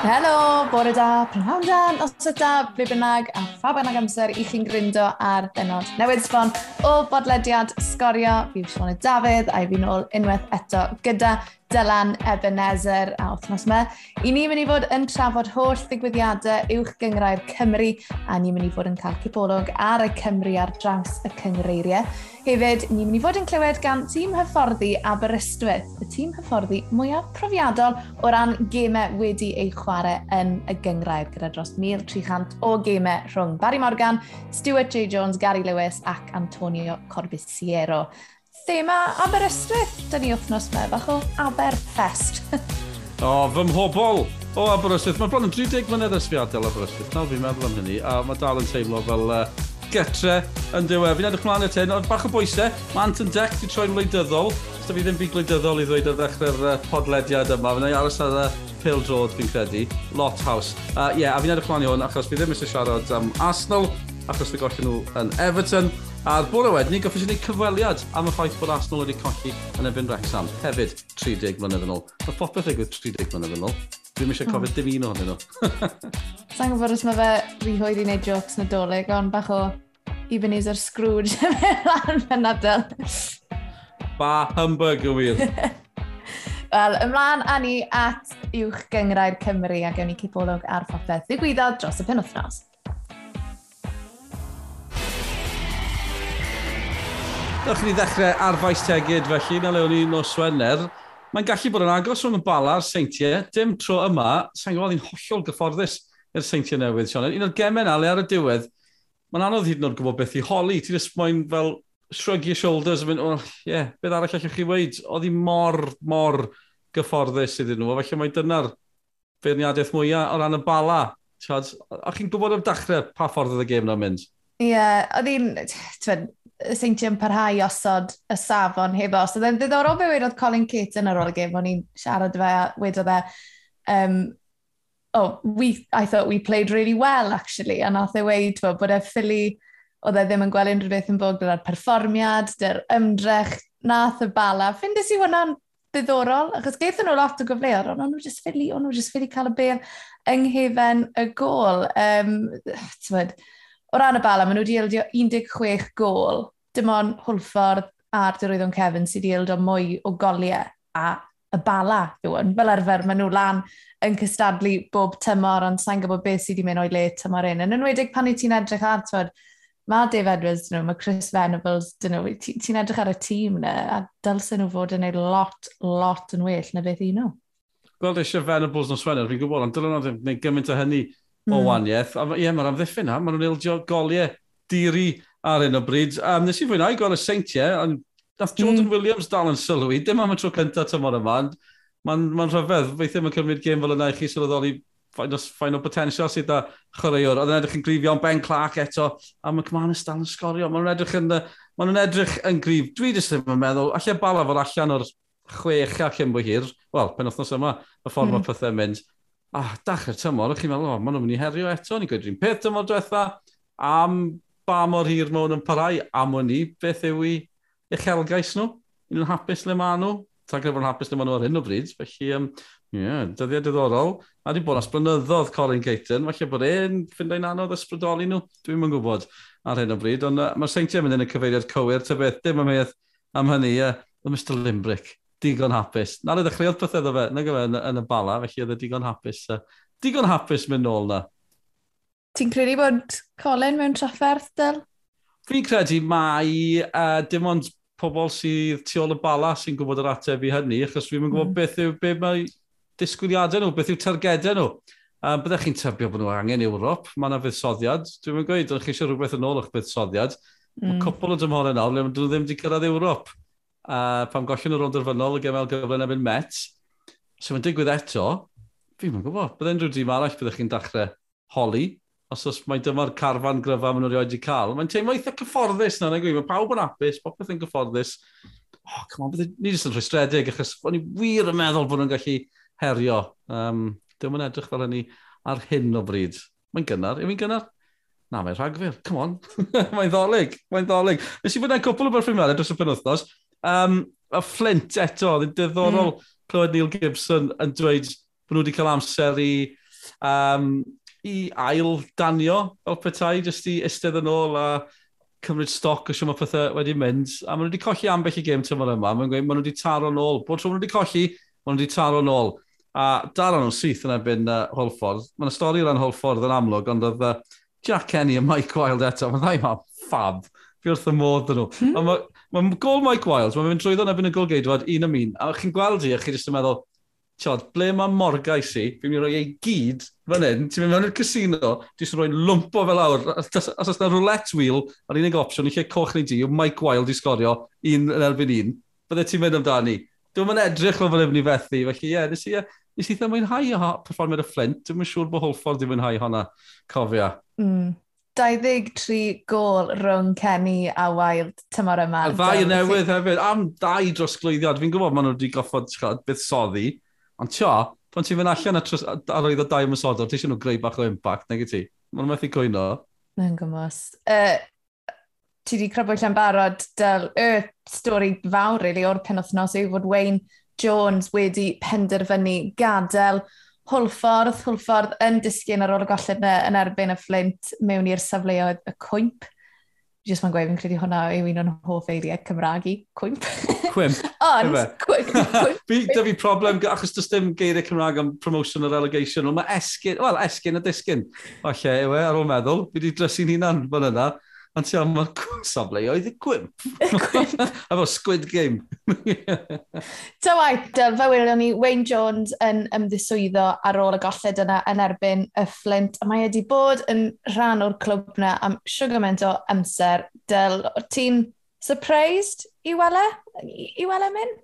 Helo, bore da, prynhawn da, os yda, ble bynnag a pha bynnag amser i chi'n gryndo ar benod newydd sbon o bodlediad sgorio. Fi'n Sione Dafydd a i fi nôl unwaith eto gyda Dylan Ebenezer a wythnos yma. I ni'n mynd i fod yn trafod holl ddigwyddiadau uwch gyngrau'r Cymru a ni'n mynd i fod yn cael cipolwg ar y Cymru ar draws y cyngreiriau. Hefyd, ni'n mynd i fod yn clywed gan tîm hyfforddi Aberystwyth, y tîm hyfforddi mwyaf profiadol o ran gemau wedi eu chwarae yn y gyngrair gyda dros 1,300 o gemau rhwng Barry Morgan, Stuart J. Jones, Gary Lewis ac Antonio Corbisiero thema Aberystwyth. Da ni wythnos me, bach o Aberfest. o, fy mhobol o Aberystwyth. Mae bron yn 30 mlynedd ysfiadol Aberystwyth. Nawr fi'n meddwl am hynny, a mae dal yn teimlo fel uh, getre yn diwedd. Fi'n edrych mlaen at hyn, ond bach o bwysau. Mae Anton Dec wedi troi'n wleidyddol. Os fi ddim byd gwleidyddol i ddweud ar ddechrau'r uh, podlediad yma, fyna i aros ar y Pil Drod fi'n credu. Lot haws. Uh, yeah, a fi'n edrych mlaen i hwn achos fi ddim eisiau siarad am Arsenal, achos fi gollio nhw yn Everton, A'r bore wedyn ni goffis i ni cyfweliad am y ffaith bod Arsenal wedi colli yn ebyn Wrexham. Hefyd, 30 mlynedd yn ôl. Mae popeth digwydd 30 mlynedd yn ôl. Dwi'n eisiau hmm. cofio dim un ohonyn nhw. Sa'n gwybod os mae fe rhwydd i wneud jokes nadolig, ond bach o Ebenezer Scrooge yn mynd fy. Ba humbug y wir. Wel, ymlaen a ni at uwch gyngrau'r Cymru a gewn ni cipolwg ar phopeth ddigwyddodd dros y penwthnos. Newch ni ddechrau ar faes tegid felly, na lewn ni nos Wener. Mae'n gallu bod yn agos rhwng y bala'r seintiau, dim tro yma, sa'n gwybod i'n hollol gyfforddus i'r seintiau newydd, Sion. Un o'r gemau na, le ar y diwedd, mae'n anodd hyd yn oed gwybod beth i holi. Ti'n ysmoen fel shrug your shoulders a mynd, oh, yeah, beth arall allwch chi weid? Oedd hi mor, mor gyfforddus iddyn nhw, felly mae dyna'r feirniadaeth mwyaf o ran y bala. Chad, o'ch chi'n gwybod am dachrau pa ffordd oedd y gêm na'n mynd? Ie, yeah, oedd hi'n, y seintiau'n parhau osod y safon hefo. So dde'n ddiddorol be wedodd Colin Caton ar ôl y gym, o'n i'n siarad fe a wedodd e, um, oh, we, I thought we played really well, actually, a nath e weid fo bod e ffili, oedd e ddim yn gweld unrhyw beth yn bod gyda'r perfformiad, dy'r ymdrech, nath y bala. Ffindes i hwnna'n ddiddorol, achos geithon nhw lot o gyfleoedd, ond nhw'n just ffili, ond nhw'n just ffili cael y bel yng nghefen y gol. Um, o ran y bala, maen nhw wedi ildio 16 gol. Dim ond Hwlffordd a'r Dyrwyddon Kevin sydd wedi ildio mwy o goliau a y bala yw yn. Fel arfer, maen nhw lan yn cystadlu bob tymor, ond sa'n gwybod beth sydd wedi mynd o'i le tymor un. Yn enwedig pan i ti'n edrych ar, twyd, mae Dave Edwards dyn nhw, mae Chris Venables dyn nhw, ti'n ti edrych ar y tîm yna, a dylsyn nhw fod yn ei lot, lot yn well na beth i nhw. Gweld eisiau Venables nos Wener, fi'n gwybod, ond dylwn nhw ddim gwneud gymaint o hynny mm. o hmm. waniaeth. A, ie, mae'r amddiffyn na, maen nhw'n ildio goliau diri ar un o bryd. A um, nes i fwynhau gweld y seintiau, ond nath Jordan mm. Williams dal yn sylwi, dim am y tro cyntaf tymor yma. Mae'n ma rhyfedd, feithio mae'n cymryd gêm fel yna i chi sylweddoli ffain o potensial sydd â chwaraewr. Oedd yn edrych yn grifio, ond Ben Clark eto, a mae Cymanus dal yn sgorio. Mae'n edrych yn, ma nhw'n edrych yn grif. Dwi ddim yn meddwl, allai bala fod allan o'r chwech a cyn bwy hir, wel, pen wythnos yma, y ffordd mm. mae pethau mynd, Ah, a dachr tymor, chi'n meddwl, o, maen nhw'n mynd i herio eto, ni'n gweud rhywun peth tymor diwetha, am ba mor hir mewn yn parau, am o'n ni, beth yw i uchelgais nhw? un Yn hapus le maen nhw? Ta'n gyda'n hapus le maen nhw ar hyn o bryd, felly, um, yeah, dyddiau diddorol. A di bod asbrynyddodd Colin Caton, falle bod e'n ffind ein anodd ysbrydoli nhw, dwi'n mynd gwybod ar hyn o bryd, ond uh, mae'r seintiau mynd yn y cyfeiriad cywir, ta beth, dim am hynny, uh, Mr Limbrick digon hapus. Na le ddechreuodd pethau ddo fe, na gyfe, yn, yn y bala, felly oedd e digon hapus. Uh, digon hapus mynd nôl na. Ti'n credu bod Colin mewn trafferth, Dyl? Fi'n credu mai uh, dim ond pobl sydd tu ôl y bala sy'n gwybod yr ateb i hynny, achos fi'n gwybod mm. beth yw, be mae disgwyliadau nhw, beth yw targedau nhw. Um, byddech chi'n tybio bod nhw angen Ewrop, mae yna fuddsoddiad. Dwi'n mynd gweud, ydych chi eisiau rhywbeth yn ôl o'ch fuddsoddiad. Mm. Mae cwpl o dymhorau nawr, le maen nhw ddim wedi cyrraedd Ewrop a pam gollen y rownd derfynol y gyfel gyfle yn ebyn Met, so mae'n digwydd eto, fi'n mynd gwybod, bydd unrhyw dîm arall byddwch chi'n dechrau holi, os oes mae dyma'r carfan gryfa maen nhw'n rioed cael. Mae'n teimlo eitha cyfforddus na, neu gwi, mae pawb yn apus, popeth yn cyfforddus. Oh, come on, bydde, ni jyst yn rhwystredig, achos o'n i wir yn meddwl bod nhw'n gallu herio. Um, Dwi'n mynd edrych fel hynny ar hyn o bryd. Mae'n gynnar, yw i'n gynnar? Na, mae'n rhagfyr, come on. mae'n ddolig, mae'n ddolig. Nes i fod yn cwpl o berffrimiadau dros y penwthnos, Um, a Flint eto, ddim yn diddorol mm. clywed Neil Gibson yn dweud bod nhw wedi cael amser i, um, i ail danio fel petai, jyst i ystedd yn ôl a cymryd stoc o siwm o pethau wedi mynd. A maen nhw wedi colli ambell i gêm tymor yma. Maen nhw wedi taro yn ôl. Bod tro maen nhw wedi colli, maen nhw wedi taro yn ôl. A dal nhw'n syth yn ebyn uh, Holford. Mae yna stori ran Holford yn amlwg, ond oedd uh, Jack Kenny a Mike Wilde eto. Mae ddau ma ffab. Fi wrth y modd yn nhw. Hmm. Mae'n gol Mike Wiles, mae'n mynd drwyddo yn ebyn y gol geidwad un am un, a chi'n gweld i, a chi jyst yn meddwl, tiod, ble mae morgais i, fi'n mynd i roi ei gyd fan hyn, ti'n mynd mewn i'r casino, ti'n rhoi lwmpo fel awr, os oes na roulette wheel, a'r unig opsiwn i lle coch neu di, yw Mike Wild i sgorio un yn erbyn un, bydde ti'n mynd amdani. Dwi'n mynd edrych fel fan hyn fethu, felly ie, yeah, nes i, e, nes i ddim mwynhau o performiad y Flint, dwi'n mynd siŵr bod Holford i mwynhau honna, cofia. Mm. 23 gol rhwng Kenny a Wild tymor yma. Y ddau newydd hefyd, am dau drosglwyddiad. Fi'n gwybod maen nhw wedi goffod beth soddi, ond tio, pan ti'n fynd allan ar oedd o dau ymwysodol, ti eisiau nhw greu bach o impact, neu ti? Mae'n methu cwyno. Mae'n gymos. Uh, ti wedi crybwyll allan barod, dyl y stori fawr, really, o'r penwthnos yw fod Wayne Jones wedi penderfynu gadael hwlffordd, hwlffordd yn disgyn ar ôl y golled na yn erbyn y fflint mewn i'r safleoedd y cwymp. Jyst mae'n gweud, fi'n credu hwnna yw un o'n hoff eiriau Cymraeg i, cwymp. Cwymp. Ond, cwymp. Da fi problem, achos does dim geiriau Cymraeg am promotion a relegation, ond mae esgyn, wel, esgyn a disgyn. Falle, yw e, ar ôl meddwl, fi wedi drysu'n hunan fan yna. Ond ti ond mae'r safle oedd y gwymp. a fo Squid Game. Ta waith, fel welwn ni, Wayne Jones yn ymddiswyddo ar ôl y golled yna yn erbyn y Flint. A mae wedi bod yn rhan o'r clwb yna am siwgament o amser. Dyl, ti'n surprised i wele? I wele mynd?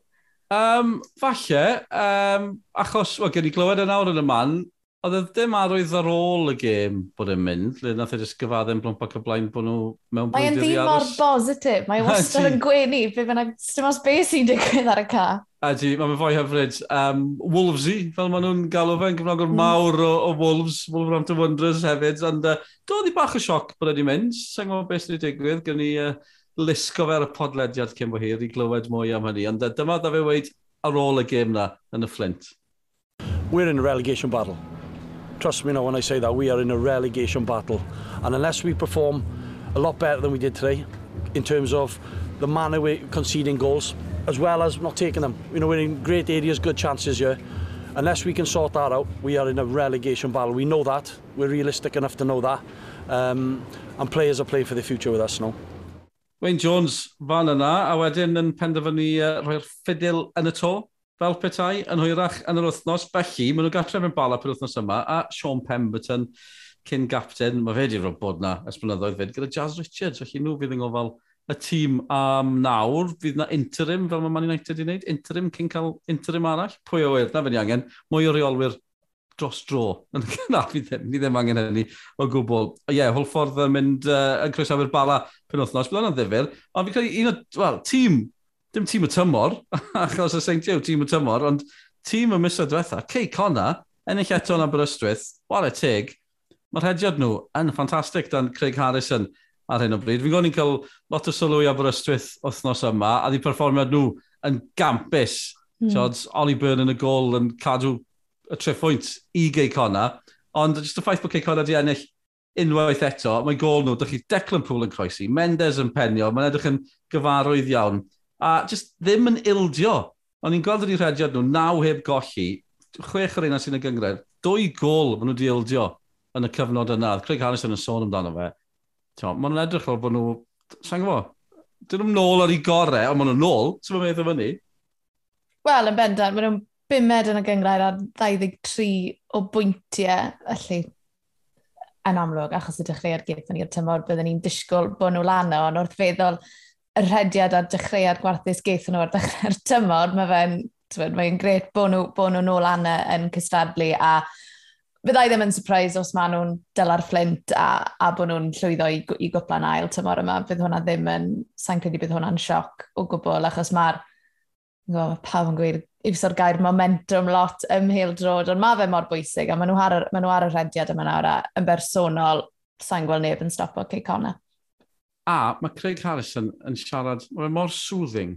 Um, falle, um, achos well, gen i glywed yn awr yn y man, E oedd y ddim arwydd ar ôl y gêm bod yn mynd, le nath e jyst gyfadde'n blwmp ac y blaen bod nhw mewn bwydio i aros. Mae'n ddim mor bositif, mae'n e wastad yn gwenu, fe fyna, dim os beth sy'n digwydd ar y ca. A ti, mae'n fwy hyfryd. Um, Wolvesy, fel maen nhw'n galw fe, yn gyfnogwr mm. mawr o, o Wolves, Wolverhampton Wanderers hefyd, ond uh, doedd i bach o sioc bod wedi mynd, sy'n gwybod beth sy'n digwydd, gen i uh, lisgo fe ar y podlediad cyn bo hir i glywed mwy am hynny, ond uh, dyma da fe wedi ar ôl y gêm na yn y Flint. We're in a relegation battle trust me now when I say that, we are in a relegation battle. And unless we perform a lot better than we did today, in terms of the manner we're conceding goals, as well as not taking them. You know, we're in great areas, good chances here. Unless we can sort that out, we are in a relegation battle. We know that. We're realistic enough to know that. Um, and players are playing for the future with us now. Wayne Jones fan yna, a wedyn yn penderfynu uh, rhoi'r ffidil yn y to fel petai yn hwyrach yn yr wythnos. Felly, maen nhw gatref yn bala per wythnos yma, a Sean Pemberton, cyn gapten, mae fe wedi rhywbeth bod na esblynyddoedd fyd, gyda Jazz Richards, felly nhw fydd yn gofal y tîm am nawr, fydd na interim, fel mae Man United wedi wneud, interim cyn cael interim arall, pwy o wir, na fe ni angen, mwy o reolwyr dros dro. na, ni ddim angen hynny o gwbl. Ie, yeah, hwlffordd yn mynd uh, yn croesawu'r bala penwthnos, bydd o'n ddifur. Ond fi'n credu un o, wel, tîm dim tîm y tymor, achos y St Joe tîm y tymor, ond tîm y misoedd diwetha, Cey Conna, ennill eto yn Aberystwyth, wale teg, mae'r hediad nhw yn ffantastig dan Craig Harrison ar hyn o bryd. Fi'n gwybod ni'n cael lot o sylw i Aberystwyth wythnos yma, a di perfformiad nhw yn gampus. Mm. Tiodd, Oli Byrne yn y gol yn cadw y treffwynt i Gei Conna, ond jyst y ffaith bod Gei Conna di ennill unwaith eto, mae gol nhw, dych chi Declan Pool yn croesi, Mendes yn penio, mae'n edrych yn gyfarwydd iawn a just ddim yn ildio. O'n i'n gweld yn un rhediad nhw, naw heb golli, chwech o'r un sy'n y gyngred, dwy gol maen nhw wedi ildio yn y cyfnod yna. Craig Harrison yn sôn amdano fe. Maen nhw'n edrych fel bod nhw, sa'n gwybod, dyn nhw'n nôl ar ei gorau, ond maen nhw'n nôl, sy'n meddwl fyny. Wel, yn bendant, maen nhw'n bimed yn y gyngrair ar 23 o bwyntiau, felly yn amlwg, achos y chi ar gyd yn tymor, byddwn ni'n disgwyl bod nhw lan o, ond wrth feddwl, y rhediad a dechreuad gwarthus geith nhw ar dechrau'r tymor, mae fe'n mae'n gret bod nhw, bod nhw nôl anna yn cystadlu a fyddai ddim yn surprise os maen nhw'n dyla'r fflint a, a bod nhw'n llwyddo i, i gwpla'n ail tymor yma. Bydd hwnna ddim yn, sa'n credu bydd hwnna'n sioc o gwbl achos mae'r Mae pawb yn gweud, iwso'r gair momentum lot ymhel drod, ond mae fe mor bwysig, a maen nhw ar, maen nhw ar y rhediad yma nawr, a yn bersonol, sa'n gweld neb yn stopo Cey Connor. A mae Craig Harrison yn siarad, mae'n mor soothing.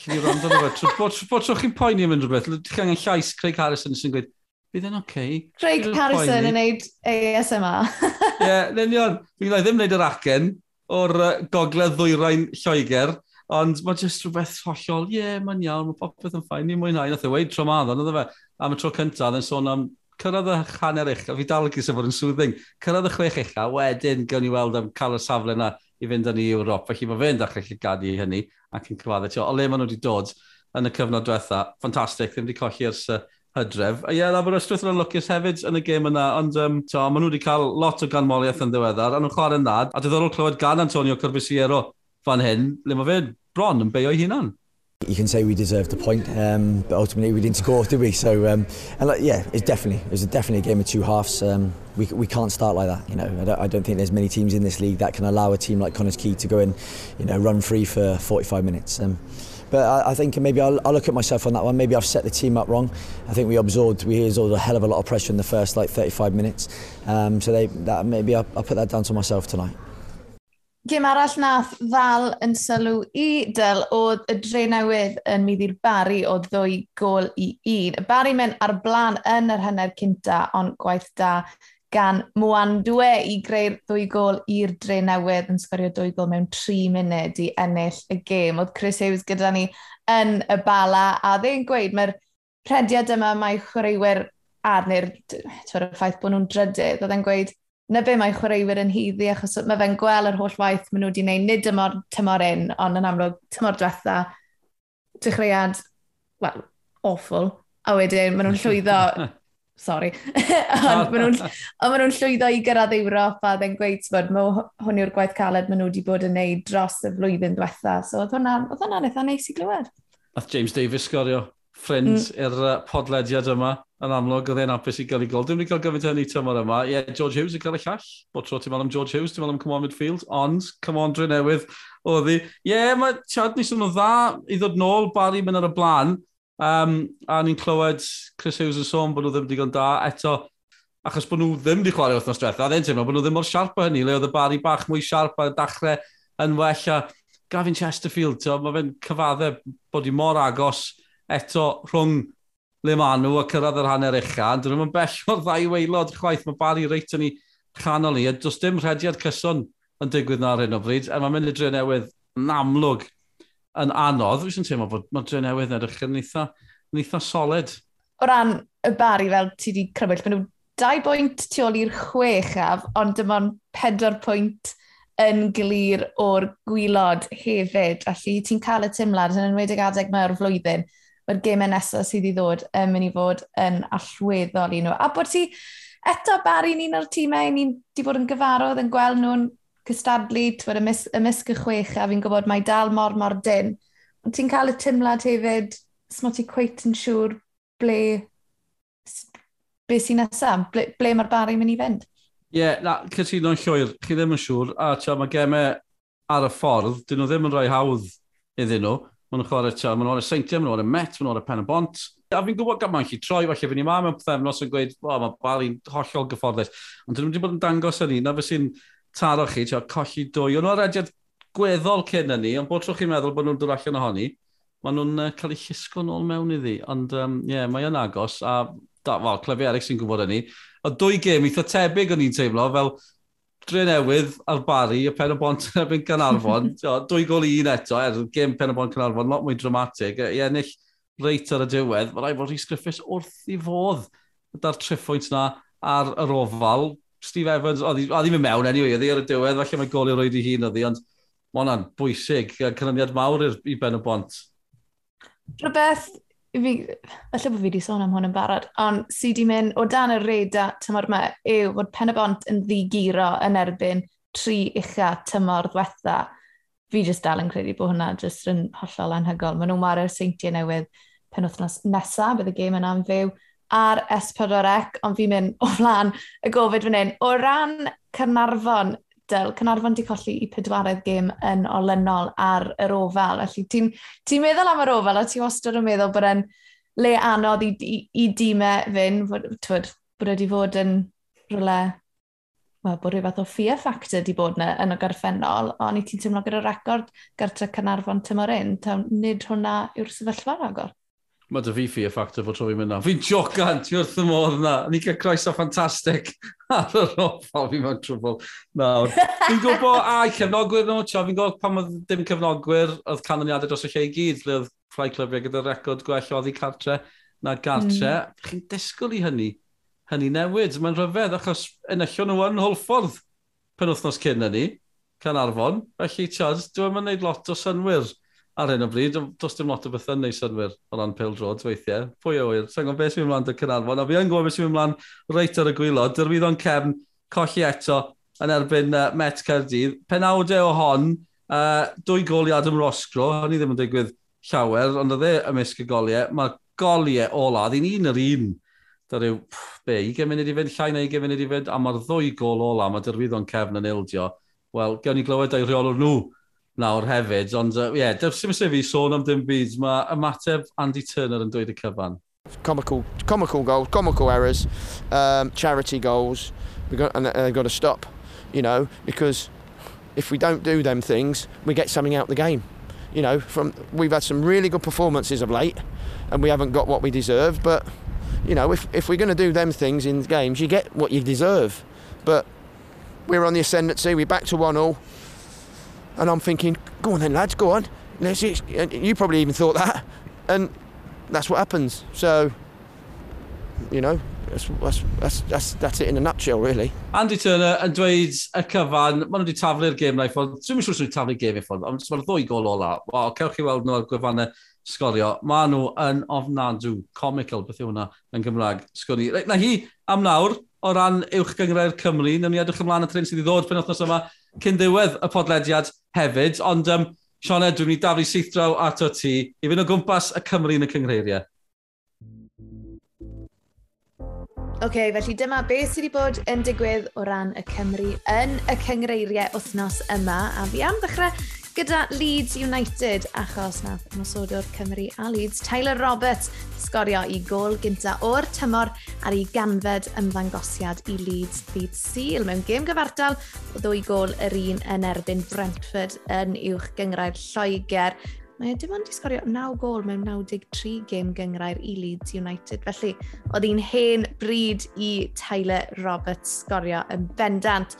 Felly i rand o'n fe, bod tro chi'n poeni am unrhyw beth, ydych chi angen llais Craig Harrison sy'n gweud, bydd yn oce. Okay. Craig Harrison yn neud ASMR. Ie, yeah, yn union. Fi'n ddim wneud yr acen o'r uh, gogledd ddwyrain Lloegr, ond mae jyst rhywbeth hollol, ie, yeah, mae'n iawn, mae popeth yn ffain, ni'n mwynhau, nath e weid tro maddon, oedd fe. Am y tro cyntaf, yn sôn am cyrraedd y hanner eich, a fi dal yn gysa fod yn soothing, cyrraedd y chwech eich, a wedyn gawn ni weld am cael y safle yna i fynd â ni i Ewrop. Felly mae fe'n dechrau chi gadu i hynny ac yn cyfadde. Tio, o le maen nhw wedi dod yn y cyfnod diwetha, ffantastig, ddim wedi colli ers uh, hydref. A ie, yeah, Aberystwyth yn lwcus hefyd yn y gêm yna, ond um, to, maen nhw wedi cael lot o ganmoliaeth yn ddiweddar, a nhw'n chwarae'n nad, a diddorol clywed gan Antonio Corbisiero fan hyn, le mae fe bron yn beio'i hunan. You can say we deserved a point, um, but ultimately we didn't score, did we? So, um, and like, yeah, it's definitely it was definitely a game of two halves. Um, we, we can't start like that, you know. I don't, I don't think there's many teams in this league that can allow a team like Connors Key to go in, you know, run free for 45 minutes. Um, but I, I think maybe I'll, I'll look at myself on that one. Maybe I've set the team up wrong. I think we absorbed we absorbed a hell of a lot of pressure in the first like 35 minutes. Um, so they, that maybe I'll, I'll put that down to myself tonight. Gym arall nath ddal yn sylw i Dyl oedd y dre newydd yn mynd i'r Bari o ddwy gol i un. Y Bari mewn ar blaen yn yr hynner cynta, ond gwaith da gan Mwandwe i greu'r ddwy gol i'r dre newydd yn sgorio dwy gol mewn 3 munud i ennill y gêm. Oedd Chris Hughes gyda ni yn y bala a ddeu'n gweud mae'r prediad yma mae chwaraewyr arnu'r y ffaith bod nhw'n drydydd. Oedd e'n gweud na be mae chwaraewyr yn hyddi, achos mae fe'n gweld yr holl waith maen nhw wedi gwneud nid tymor, tymor un, ond yn amlwg tymor diwetha, dechreuad, well, awful, a wedyn maen nhw'n llwyddo, sorry, ond maen nhw'n ma llwyddo i gyrraedd Ewrop a ddyn gweud, bod, mae hwn yw'r gwaith caled maen nhw wedi bod yn gwneud dros y flwyddyn diwetha, so oedd hwnna'n hwnna eitha neis i glywed. Nath James Davis sgorio ffrind mm. i'r uh, podlediad yma yn amlwg, oedd e'n apus i gael ei gol. Dwi'n mynd i gael gyfnod hynny tymor yma. Ie, yeah, George Hughes yn cael ei llall. Bod tro ti'n meddwl am George Hughes, ti'n meddwl am Cymon Midfield, ond Cymon Dre newydd oedd hi. Ie, yeah, mae Chad ni nhw dda i ddod nôl, Barry mynd ar y blaen. Um, a ni'n clywed Chris Hughes yn sôn bod nhw ddim digon da. Eto, achos bod nhw ddim wedi chwarae wythnos diwethaf, a dde'n teimlo bod nhw ddim mor siarp o hynny, le oedd y Barry bach mwy siarp a dachrau yn well a Gavin Chesterfield, mae fe'n cyfaddau bod hi mor agos eto rhwng le maen nhw a cyrraedd yr hanner uchan. Dyn nhw'n bell o'r ddau weilod chwaith. Mae Bari reit yn ei chanol ni. Does dim rhediad cyson yn digwydd na ar hyn o bryd. A mae'n mynd i dre newydd yn amlwg yn anodd. Wy'n teimlo bod mae dre newydd yn edrych yn eitha, yn eitha solid. O ran y Bari fel ti wedi crybwyll, mae nhw dau bwynt tu ôl i'r chwechaf, ond dim ond pedwar pwynt yn glir o'r gwylod hefyd. Felly ti'n cael y tymlad yn enwedig adeg mae'r flwyddyn mae'r gemau nesaf sydd i ddod yn mynd i fod yn allweddol i nhw. A bod ti eto bari ni'n o'r tîmau, ni'n di bod yn gyfarodd yn gweld nhw'n cystadlu, twyd ymysg, ymysg y chwech, a fi'n gwybod mae dal mor mor dyn. Ond ti'n cael y tymlad hefyd, smot i cweit yn siŵr ble, be sy'n nesaf, ble, ble mae'r bar mynd i fynd? Ie, yeah, na, cytuno'n llwyr, chi ddim yn siŵr, a tia, mae gemau ar y ffordd, dyn nhw ddim yn rhoi hawdd iddyn nhw. Maen nhw'n chwarae ta, maen nhw'n o'r Seintiau, maen nhw'n o'r Met, maen nhw'n o'r Pen y Bont. A fi'n gwybod gan ma'n chi troi, falle fi'n i mam yn pethefnos yn gweud, o, mae Bali'n hollol gyfforddus. Ond dyn nhw wedi bod yn dangos yn un, fe sy'n taro chi, ti'n colli dwy. Ond nhw'n rediad gweddol cyn yn ni, ond bod trwy chi'n meddwl bod nhw'n dod allan ohoni, maen nhw'n uh, cael eu llusgo nôl mewn iddi. Ond ie, um, yeah, mae yn agos, a da, wel, clefi Eric sy'n gwybod yn ni. O dwy gêm eitha tebyg o'n i'n teimlo, fel dre newydd ar Bari, y pen o bont yn ebyn Canarfon. Dwy gol un eto, er, gym pen o bont Canarfon, lot mwy dramatig. I ennill reit ar y diwedd, mae rai fod Rhys Griffiths wrth i fodd gyda'r triffwynt na ar yr ofal. Steve Evans, oedd hi mynd mewn anyway, oedd hi ar y diwedd, falle mae golio roed i hun oedd hi, ond mae hwnna'n bwysig, cynyniad mawr i ben o bont. Rhywbeth fi, falle bod fi wedi sôn am hwn yn barod, ond sydd wedi mynd o dan y reda tymor yma yw fod pen y bont yn ddigiro yn erbyn tri ucha tymor ddiwetha. Fi jyst dal yn credu bod hwnna jyst yn hollol anhygol. Maen nhw'n wario'r seintiau newydd pen wythnos nesaf, bydd y gêm yn am fyw, ar S4C, ond fi'n mynd o flan y gofyd fan hyn. O ran Cynarfon, rhestl, Cynarfon di colli i pedwaredd gêm yn olynol ar yr ofal. Felly ti'n ti, meddwl am yr ofal a ti wastad yn meddwl bod e'n le anodd i, i, i dîmau e fyn, bod, e twyd, bod wedi fod yn rhywle, well, bod rhywbeth o fear factor wedi bod yna yn y gorffennol, ond i ti'n teimlo gyda'r record gartre Cynarfon tymor un, taw nid hwnna yw'r sefyllfa agor. Mae dy fi y ffactor fod tro fi'n mynd na. Fi'n jocan, ti wrth y modd na. Ni cael croeso ffantastig ar yr ofal, fi mewn trwbl. Nawr. Fi'n gwybod, a i cefnogwyr nhw, tio, fi'n gwybod pan oedd dim cefnogwyr, oedd canlyniadau dros y lle i gyd, ble oedd ffrai clyfriau gyda record gwell oddi cartre na gartre. Mm. Chi'n disgwyl i hynny. Hynny newid. Mae'n rhyfedd, achos enillion nhw yn holffordd pen wythnos cyn hynny, can arfon. Felly, tio, dwi'n mynd lot o synwyr ar hyn o bryd, does dim lot o bethau neu synwyr o ran Pil Drods weithiau. Pwy o wir, sa'n gwybod beth sy'n ymlaen dy Cynarfon, a fi yn gwybod beth sy'n ymlaen reit ar y gwylod. Dyrwydd o'n cefn colli eto yn erbyn uh, Met Cerdydd. Penawdau o hon, uh, dwy gol i Adam Rosgro, hynny ddim yn digwydd llawer, ond oedd e ymysg y goliau. Mae'r goliau ola, ddyn un yr un, da rhyw, be, i munud i fynd, llai na i munud i fynd, a mae'r ddwy gol ola, mae dyrwydd o'n cefn yn ildio. Wel, gewn ni glywed ei rheolwr nhw nawr hefyd. Ond uh, yeah, dyf sy'n fi sôn am dim byd. Mae ymateb Andy Turner yn dweud y cyfan. Comical, comical goals, comical errors, um, charity goals, we got, and they've got to stop, you know, because if we don't do them things, we get something out of the game. You know, from we've had some really good performances of late, and we haven't got what we deserve. But you know, if if we're going to do them things in games, you get what you deserve. But we're on the ascendancy. We're back to one all. And I'm thinking, go on then, lads, go on. Let's, and you probably even thought that. And that's what happens. So, you know, that's, that's, that's, that's, that's it in a nutshell, really. Andy Turner yn dweud y cyfan, maen nhw wedi taflu'r gêm na i ffond. Dwi'n mynd siŵr sy'n taflu'r gêm i ffond, ond maen ddwy gol ola. Wel, cewch chi weld nhw ar gwefannau sgorio. Maen nhw yn ofnadw, comical, beth yw hwnna yn Gymraeg, sgwni. Na hi, am nawr, o ran uwch gyngrau'r Cymru, nawn ni edrych ymlaen y tren sydd wedi ddod pen othnos yma cyn ddiwedd y podlediad hefyd, ond um, Sione, dwi'n mynd i daflu seithdraw at o ti i fynd o gwmpas y Cymru yn y cyngreiriau. Oce, okay, felly dyma beth sydd wedi bod yn digwydd o ran y Cymru yn y cyngreiriau wythnos yma. A fi am ddechrau gyda Leeds United achos nath ymwysodwr Cymru a Leeds Tyler Roberts sgorio i gol gynta o'r tymor ar ei ganfed ymddangosiad i Leeds Ddydd Sil mewn gêm gyfartal o ddwy gol yr un yn erbyn Brentford yn uwch gyngrair Lloegr. Mae e dim ond i sgorio 9 gol mewn 93 gêm gyngrair i Leeds United. Felly, oedd hi'n hen bryd i Tyler Roberts sgorio yn bendant.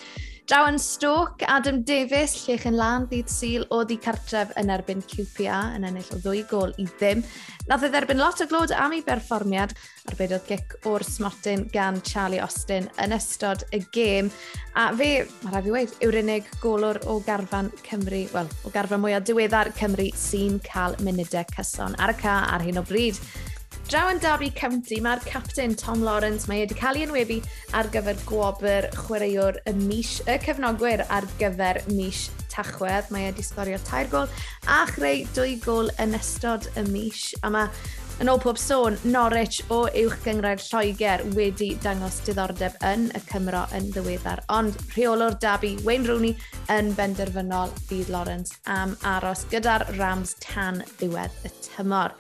Draw yn Stoke, Adam Davies, llech yn lan ddydd syl o ddi cartref yn erbyn QPA yn ennill o ddwy gol i ddim. Nath ei dderbyn lot o glod am ei berfformiad, arbeidodd gic o'r smotyn gan Charlie Austin yn ystod y gêm. A fe, mae rhaid i weid, yw'r unig golwr o garfan Cymru, wel, o garfan mwyaf diweddar Cymru sy'n cael munudau cyson ar y ca ar hyn o bryd. Draw yn Derby County, mae'r captain Tom Lawrence, mae wedi cael ei enwebu ar gyfer gwobr chwaraewr y mis, y cefnogwyr ar gyfer mis tachwedd. Mae wedi sgorio tair gol a chreu dwy gol yn ystod y mis. A mae yn ôl pob sôn, Norwich o uwch gyngrair Lloegr wedi dangos diddordeb yn y Cymro yn ddiweddar. Ond rheolwr Dabi, Wayne Rooney, yn benderfynol bydd Lawrence am aros gyda'r Rams tan ddiwedd y tymor.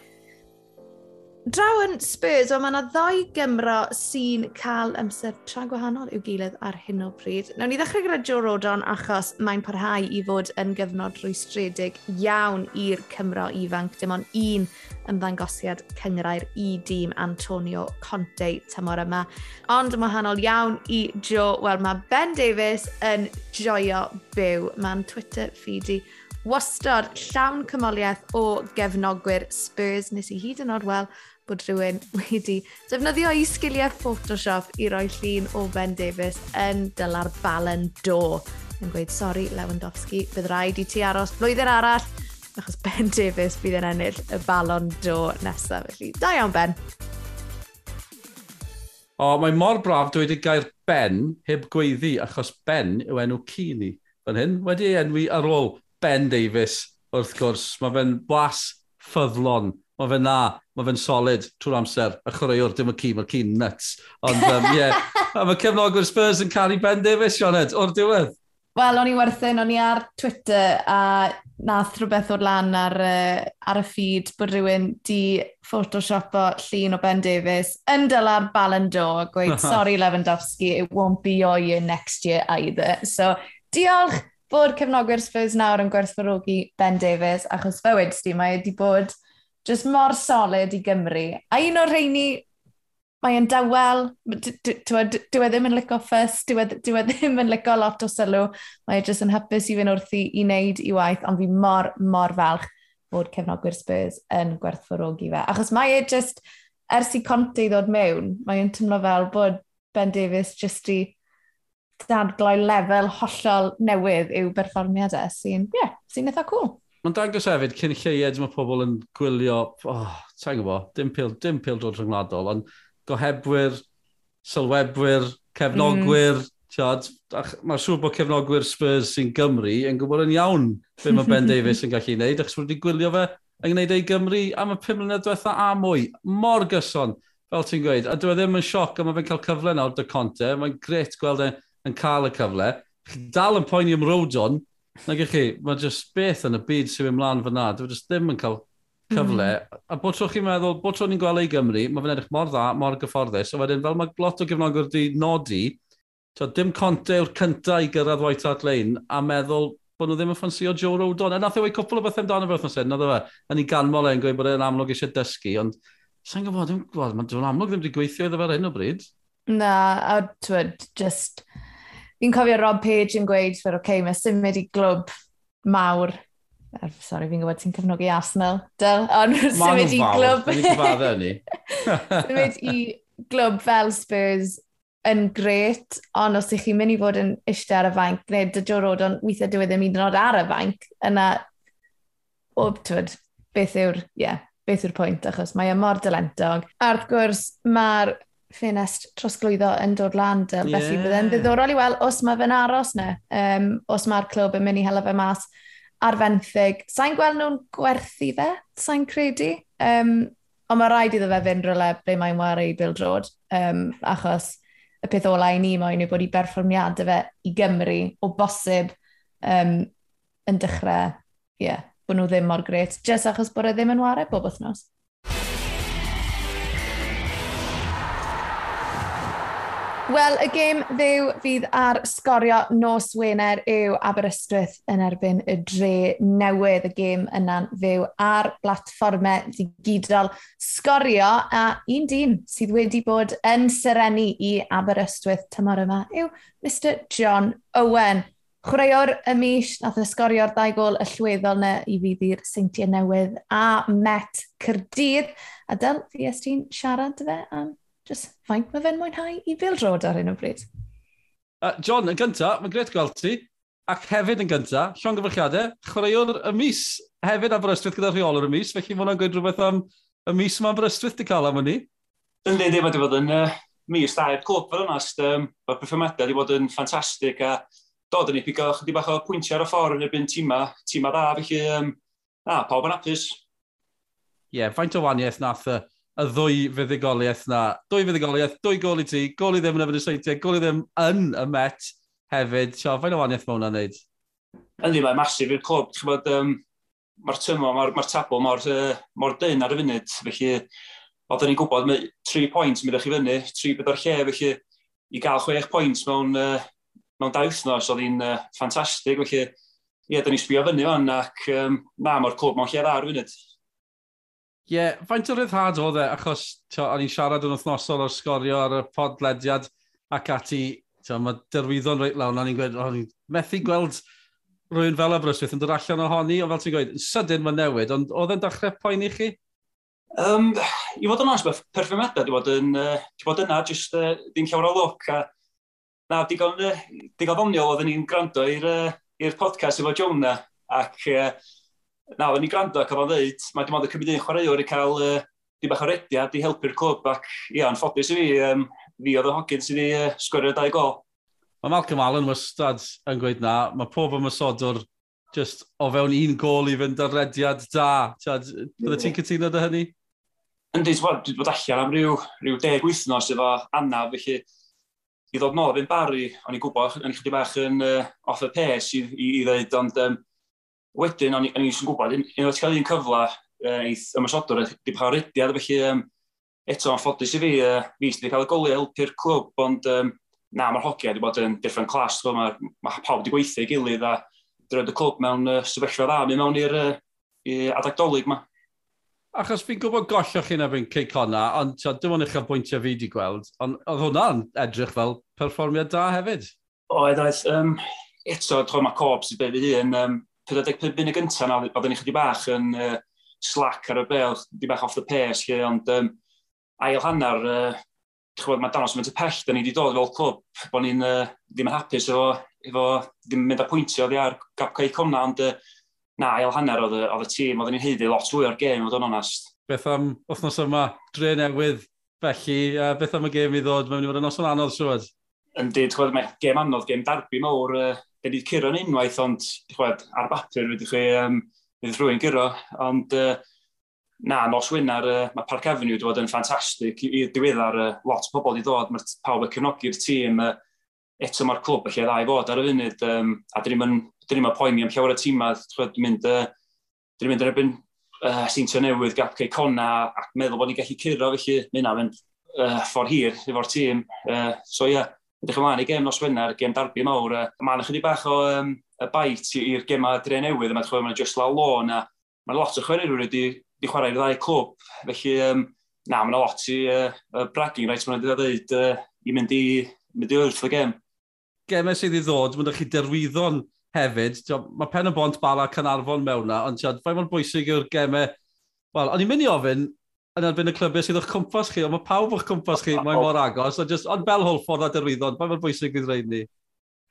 Draw yn Spurs, o mae yna ddau Gymro sy'n cael amser tra gwahanol i'w gilydd ar hyn o bryd. Nawr ni ddechrau gyda Joe Rodon achos mae'n parhau i fod yn gyfnod rwystredig iawn i'r Cymro ifanc. Dim ond un ymddangosiad cyngrair i dîm Antonio Conte tymor yma. Ond yn wahanol iawn i Joe, wel mae Ben Davies yn joio byw. Mae'n Twitter feed i wastod llawn cymoliaeth o gefnogwyr Spurs. Nes i hyd yn oed wel bod rhywun wedi defnyddio ei sgiliau Photoshop i roi llun o Ben Davies yn dyla'r balen do. Yn gweud, sori Lewandowski, bydd rhaid i ti aros blwyddyn arall, achos Ben Davies bydd yn ennill y balon do nesaf. Felly, da iawn Ben. O, mae mor braf dweud y gair Ben heb gweiddi, achos Ben yw enw cini. Fan hyn, wedi enwi ar ôl Ben Davies, wrth gwrs. Mae fe'n blas ffyddlon. Mae fe'n na mae fe'n solid trwy'r amser. A chwaraewr, dim y ci, mae'r ci'n nuts. Ond, um, yeah. a mae cefnogwyr Spurs yn cael ei Davis, fe, Sioned, o'r diwedd. Wel, o'n i werthyn, o'n i ar Twitter a nath rhywbeth o'r lan ar, uh, ar y feed bod rhywun di photoshopo llun o Ben Davies yn dyla'r Ballon d'Or gweud, sorry Lewandowski, it won't be your year next year either. So, diolch bod cefnogwyr Spurs nawr yn gwerthfawrogi Ben Davies, achos fywyd, sti, mae wedi bod Just mor solid i Gymru. A un o'r rheini, mae mae'n dawel, dyw e ddim yn licio ffys, e, dyw e ddim yn licio lot o sylw. Mae e jyst yn hapus i fynd wrthi i wneud i waith, ond fi mor, mor falch bod cefnogwyr Spurs yn gwerthfawrogi fe. Achos mae e just, ers i Conte i ddod mewn, mae e'n tymlo fel bod Ben Davies just i dadgloi lefel hollol newydd i'w berfformiadau sy'n, ie, yeah, sy'n eitha cool. Mae'n dangos hefyd, cyn lleied mae pobl yn gwylio, oh, ta'n gwybod, dim pil, dim pil dod rhyngwladol, ond gohebwyr, sylwebwyr, cefnogwyr, mm. Tiod, mae'n siŵr bod cefnogwyr Spurs sy'n Gymru yn gwybod yn iawn be mae Ben Davies yn gallu gwneud, achos wedi gwylio fe yn gwneud ei Gymru am y pum mlynedd diwetha a mwy. Mor gyson, fel ti'n gweud. A dwi e ddim yn sioc am fe'n cael cyfle nawr dy conte. Mae'n gret gweld e yn cael y cyfle. Dal yn poeni am Rodon, Na gych chi, mae jyst beth yn y byd sy'n ymlaen mlaen fyna. Dwi'n e jyst ddim yn cael cyfle. Mm. A bod tro chi'n meddwl, bod tro ni'n gweld ei Gymru, mae fe'n edrych mor dda, mor gyfforddus. A wedyn, fel mae lot o gyfnogwr wedi nodi, to, dim conte yw'r cyntaf i gyrraedd White Hart Lane a meddwl bod nhw ddim yn ffansio Joe Rodon. A nath ei wei cwpl o beth amdano fe wrthnos hyn, nath e fe. A ni ganmol e'n gweud bod e'n amlwg eisiau dysgu, ond sa'n gwybod, dwi'n gwybod, mae'n amlwg ddim wedi gweithio iddo fe ar hyn o bryd. Na, a twyd, just fi'n cofio Rob Page yn gweud, fe'r oce, okay, mae symud i glwb mawr. Er, Sorry, fi'n gwybod ti'n cefnogi Arsenal, Dyl, ond symud i glwb... symud i glwb fel Spurs yn gret, ond os ych chi'n mynd i fod yn eistedd ar y fainc, neu dy Joe Rodon, weithiau dwi ddim yn oed ar y fainc, yna, o, twyd, beth yw'r, ie, yeah, beth yw'r pwynt, achos mae e mor dylentog. A wrth gwrs, mae'r ffenest trosglwyddo yn dod lan. Dyl. Yeah. Felly byddai'n ddiddorol i weld os mae fe'n aros ne, um, os mae'r clwb yn mynd i hela fe mas ar fenthyg. Sa'n gweld nhw'n gwerthu fe, sa'n credu. Um, ond mae rhaid iddo fe fynd rhywle ble mae'n wario i Bill Drod, um, achos y peth ola i ni moyn yw bod i berfformiadau fe i Gymru o bosib um, yn dechrau, ie, yeah, bod nhw ddim mor gret, jyst achos bod e ddim yn wario bob wythnos. Wel, y gêm ddew fydd ar sgorio nos Wener yw Aberystwyth yn erbyn y dre newydd y gêm yna'n fyw ar blatfformau digidol sgorio a un dyn sydd wedi bod yn syrenu i Aberystwyth tymor yma yw Mr John Owen. Chwaraewr y mis nath e ysgorio'r ddau gol y llweddol na i fydd i'r seintiau newydd a Met Cyrdydd. A dyl, fi ysdi'n siarad fe am just faint mae fe'n mwynhau i drod ar hyn o bryd. Uh, John, yn gyntaf, mae'n gret gweld ti, ac hefyd yn gyntaf, llon gyfrchiadau, chwaraewr y mis, hefyd a brystwyth gyda rheolwr y mis, felly mae hwnna'n gweud rhywbeth am y mis mae brystwyth wedi cael am hynny. Yndi, yndi, mae wedi bod yn uh, mis da i'r clwb, fel yna, um, mae'r perfformiadau wedi bod yn ffantastig a dod yn ei o chydig bach o pwyntiau ar y ffordd yn erbyn tîma, tîma da, felly um, na, pawb yn apus. Ie, yeah, faint o waniaeth nath y uh, y ddwy fuddigoliaeth na. Dwy fuddigoliaeth, dwy gol i ti, gol i ddim yn y seitiau, gol i ddim yn y met hefyd. Sio, fain o waniaeth mae hwnna'n neud? Yndi, mae'n masif i'r clwb. Chybod, um, mae'r tymo, mae'r ma tabl mor, uh, mor dyn ar y funud. Felly, oedden ni'n gwybod, mae tri pwynt yn mynd chi fyny, tri bydd o'r lle. Felly, i gael chwech pwynt mewn, uh, mewn dau wythnos, oedd hi'n uh, ffantastig. Felly, ie, yeah, da ni sbio fyny fan, ac um, na, mae'r clwb mewn lle dda ar y funud. Ie, yeah, faint o ryddhad oedd e, achos o'n i'n siarad yn wythnosol o'r sgorio ar y podlediad ac ati, tio, mae derwyddon reit lawn, o'n i'n gweud, o'n i'n methu gweld rhywun fel Aberystwyth yn dod allan ohoni, ond fel ti'n gweud, sydyn mae'n newid, ond oedd e'n dechrau poen i chi? Um, I fod yn os, perfformiadau, di bod yn, uh, di bod yna, jyst uh, ddim llawer o look, a na, digon, uh, digon ddoniol oedden ni'n gwrando i'r uh, podcast efo Jonah, ac uh, na, o'n i'n gwrando ac o'n dweud, mae dim ond y cymryd un chwaraewr i cael uh, di bach o rediad i helpu'r clwb ac ia, yn ffodus i fi, um, fi oedd y hogyn sydd wedi uh, sgwrio'r dau gol. Mae Malcolm Allen wastad yn gweud na, mae pob ymwysodwr just o fewn un gol i fynd ar rediad da. Tiad, bydde ti'n cytuno dy hynny? Ynddi, dwi wedi bod allan am ryw, ryw deg wythnos efo annaf, felly i ddod nôl efo'n bari, o'n i'n gwybod, o'n i chyddi bach yn uh, off y pes i, i, i ddweud, ond um, Wedyn, o'n i'n eisiau gwybod, unwaith cael un cyfle uh, eith ymwysodwr, di pa rydiad, felly um, eto yn ffodus i fi, uh, fi sydd wedi cael y goliau helpu'r clwb, ond um, na, mae'r hogia wedi bod yn different class, so, mae, ma pawb wedi gweithio i gilydd a dyrod y clwb mewn uh, sefyllfa dda, mi mewn i'r uh, adag dolyg ma. Achos fi'n gwybod gollio chi na fi'n ceic honna, ond dim ond eich bwyntiau fi wedi gweld, ond oedd hwnna'n edrych fel perfformiad da hefyd. Oedd, oedd, um, eto, tro mae Cob sydd beth wedi hun, um, 45 munud gyntaf na, oedden ni chydig bach yn uh, slack ar y bel, di bach off the pace, lle, ond um, ail hanner, uh, chwbod, mae danos mynd y pell, da ni wedi dod fel clwb, bod ni'n uh, ddim yn hapus efo, efo ddim mynd â pwyntio oddi ar gap cael cwmna, ond uh, na, ail hanner oedd, oedd y tîm, oedden ni'n heiddi lot fwy o'r gêm, oedd o'n onast. Beth am wythnos yma, dre newydd, felly, uh, beth am y gêm i ddod, mae'n mynd i fod yn noson anodd siwad? Yndi, chwbod, mae gêm anodd, gêm darbu mawr, uh, da gen i'n curo'n unwaith, ond chwed, ar bapur wedi chi, um, bydd rhywun gyro, ond uh, na, nos wynar, uh, mae Park Avenue wedi bod yn ffantastig, i, i diweddar uh, lot o bobl wedi dod, Mae pawb yn cefnogi'r tîm, uh, eto mae'r clwb lle ddau fod ar y funud, um, a dyn ni'n mynd poeni am llawer o tîmau, chwed, mynd, uh, dyn ni'n mynd yn erbyn uh, Sintio Newydd, Gap Cei cona, ac meddwl bod ni'n gallu curo, felly, mynd am yn uh, ffordd hir efo'r tîm, uh, so ie. Yeah edrych ymlaen i gem nos Wener, gem darbu mawr. Mae yna chydig bach o um, y bait i'r gemau dre newydd, Mae'n chwe, mae'n just law lôn, a mae'n lot o chwaraewyr wedi, wedi chwarae i'r ddau clwb. Felly, um, na, mae'n lot i uh, bragging rights mae'n wedi dweud uh, i mynd i, mynd i wrth y gem. Gemau sydd i ddod, mae'n chi derwyddon hefyd. Mae pen y bont bala Canarfon mewn na, ond faint mae'n bwysig yw'r gemau... Wel, o'n i'n mynd i ofyn, yn erbyn y clybiau sydd o'ch cwmpas chi, ond mae pawb o'ch cwmpas chi, mae'n mor agos, ond just, ond bel Holford a Derwyddon, mae'n bwysig i'r rhaid ni.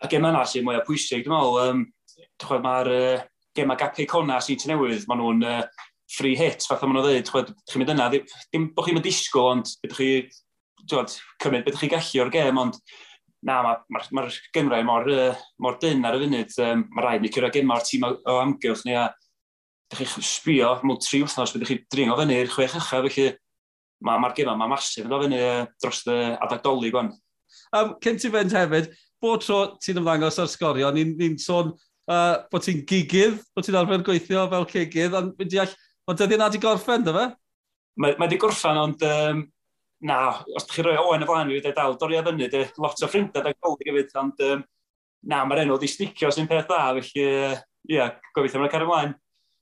A gemau yna sy'n mwy o pwysig, dwi'n meddwl, um, chwed, mae'r uh, gemau gapau cona sy'n ti newydd, maen nhw'n uh, free hit, fath o maen nhw'n dweud, chi'n mynd yna, dim bod chi'n mynd disgwyl, ond bydych chi, dwi'n cymryd bydych chi gallu o'r gem, ond na, mae'r ma, ma, ma gynrau mor, uh, mor dyn ar y funud, um, mae rhaid ni cyrra gemau'r tîm o, o amgylch ni, a ydych chi'n sbio, mewn tri wythnos, byddwch chi dringo fyny i'r chwech uchaf, felly mae'r ma gyma, mae masif yn fyny dros y adag doli gwan. Um, Cyn ti fynd hefyd, bod tro ti'n ymddangos ar sgorio, ni'n ni, sôn uh, bod ti'n gigydd, bod ti'n arfer gweithio fel cigydd, ond mynd deall, ond dyddi yna di gorffen, dy fe? Mae, mae di gorffen, ond um, na, os ydych chi roi Owen y flaen i fi, dweud dal, dorri a fyny, de, lot o ffrindau da golyg hefyd, ond um, na, mae'r enw di sticio sy'n peth dda, felly, ie, uh, yeah, gobeithio mae'n cario ymlaen.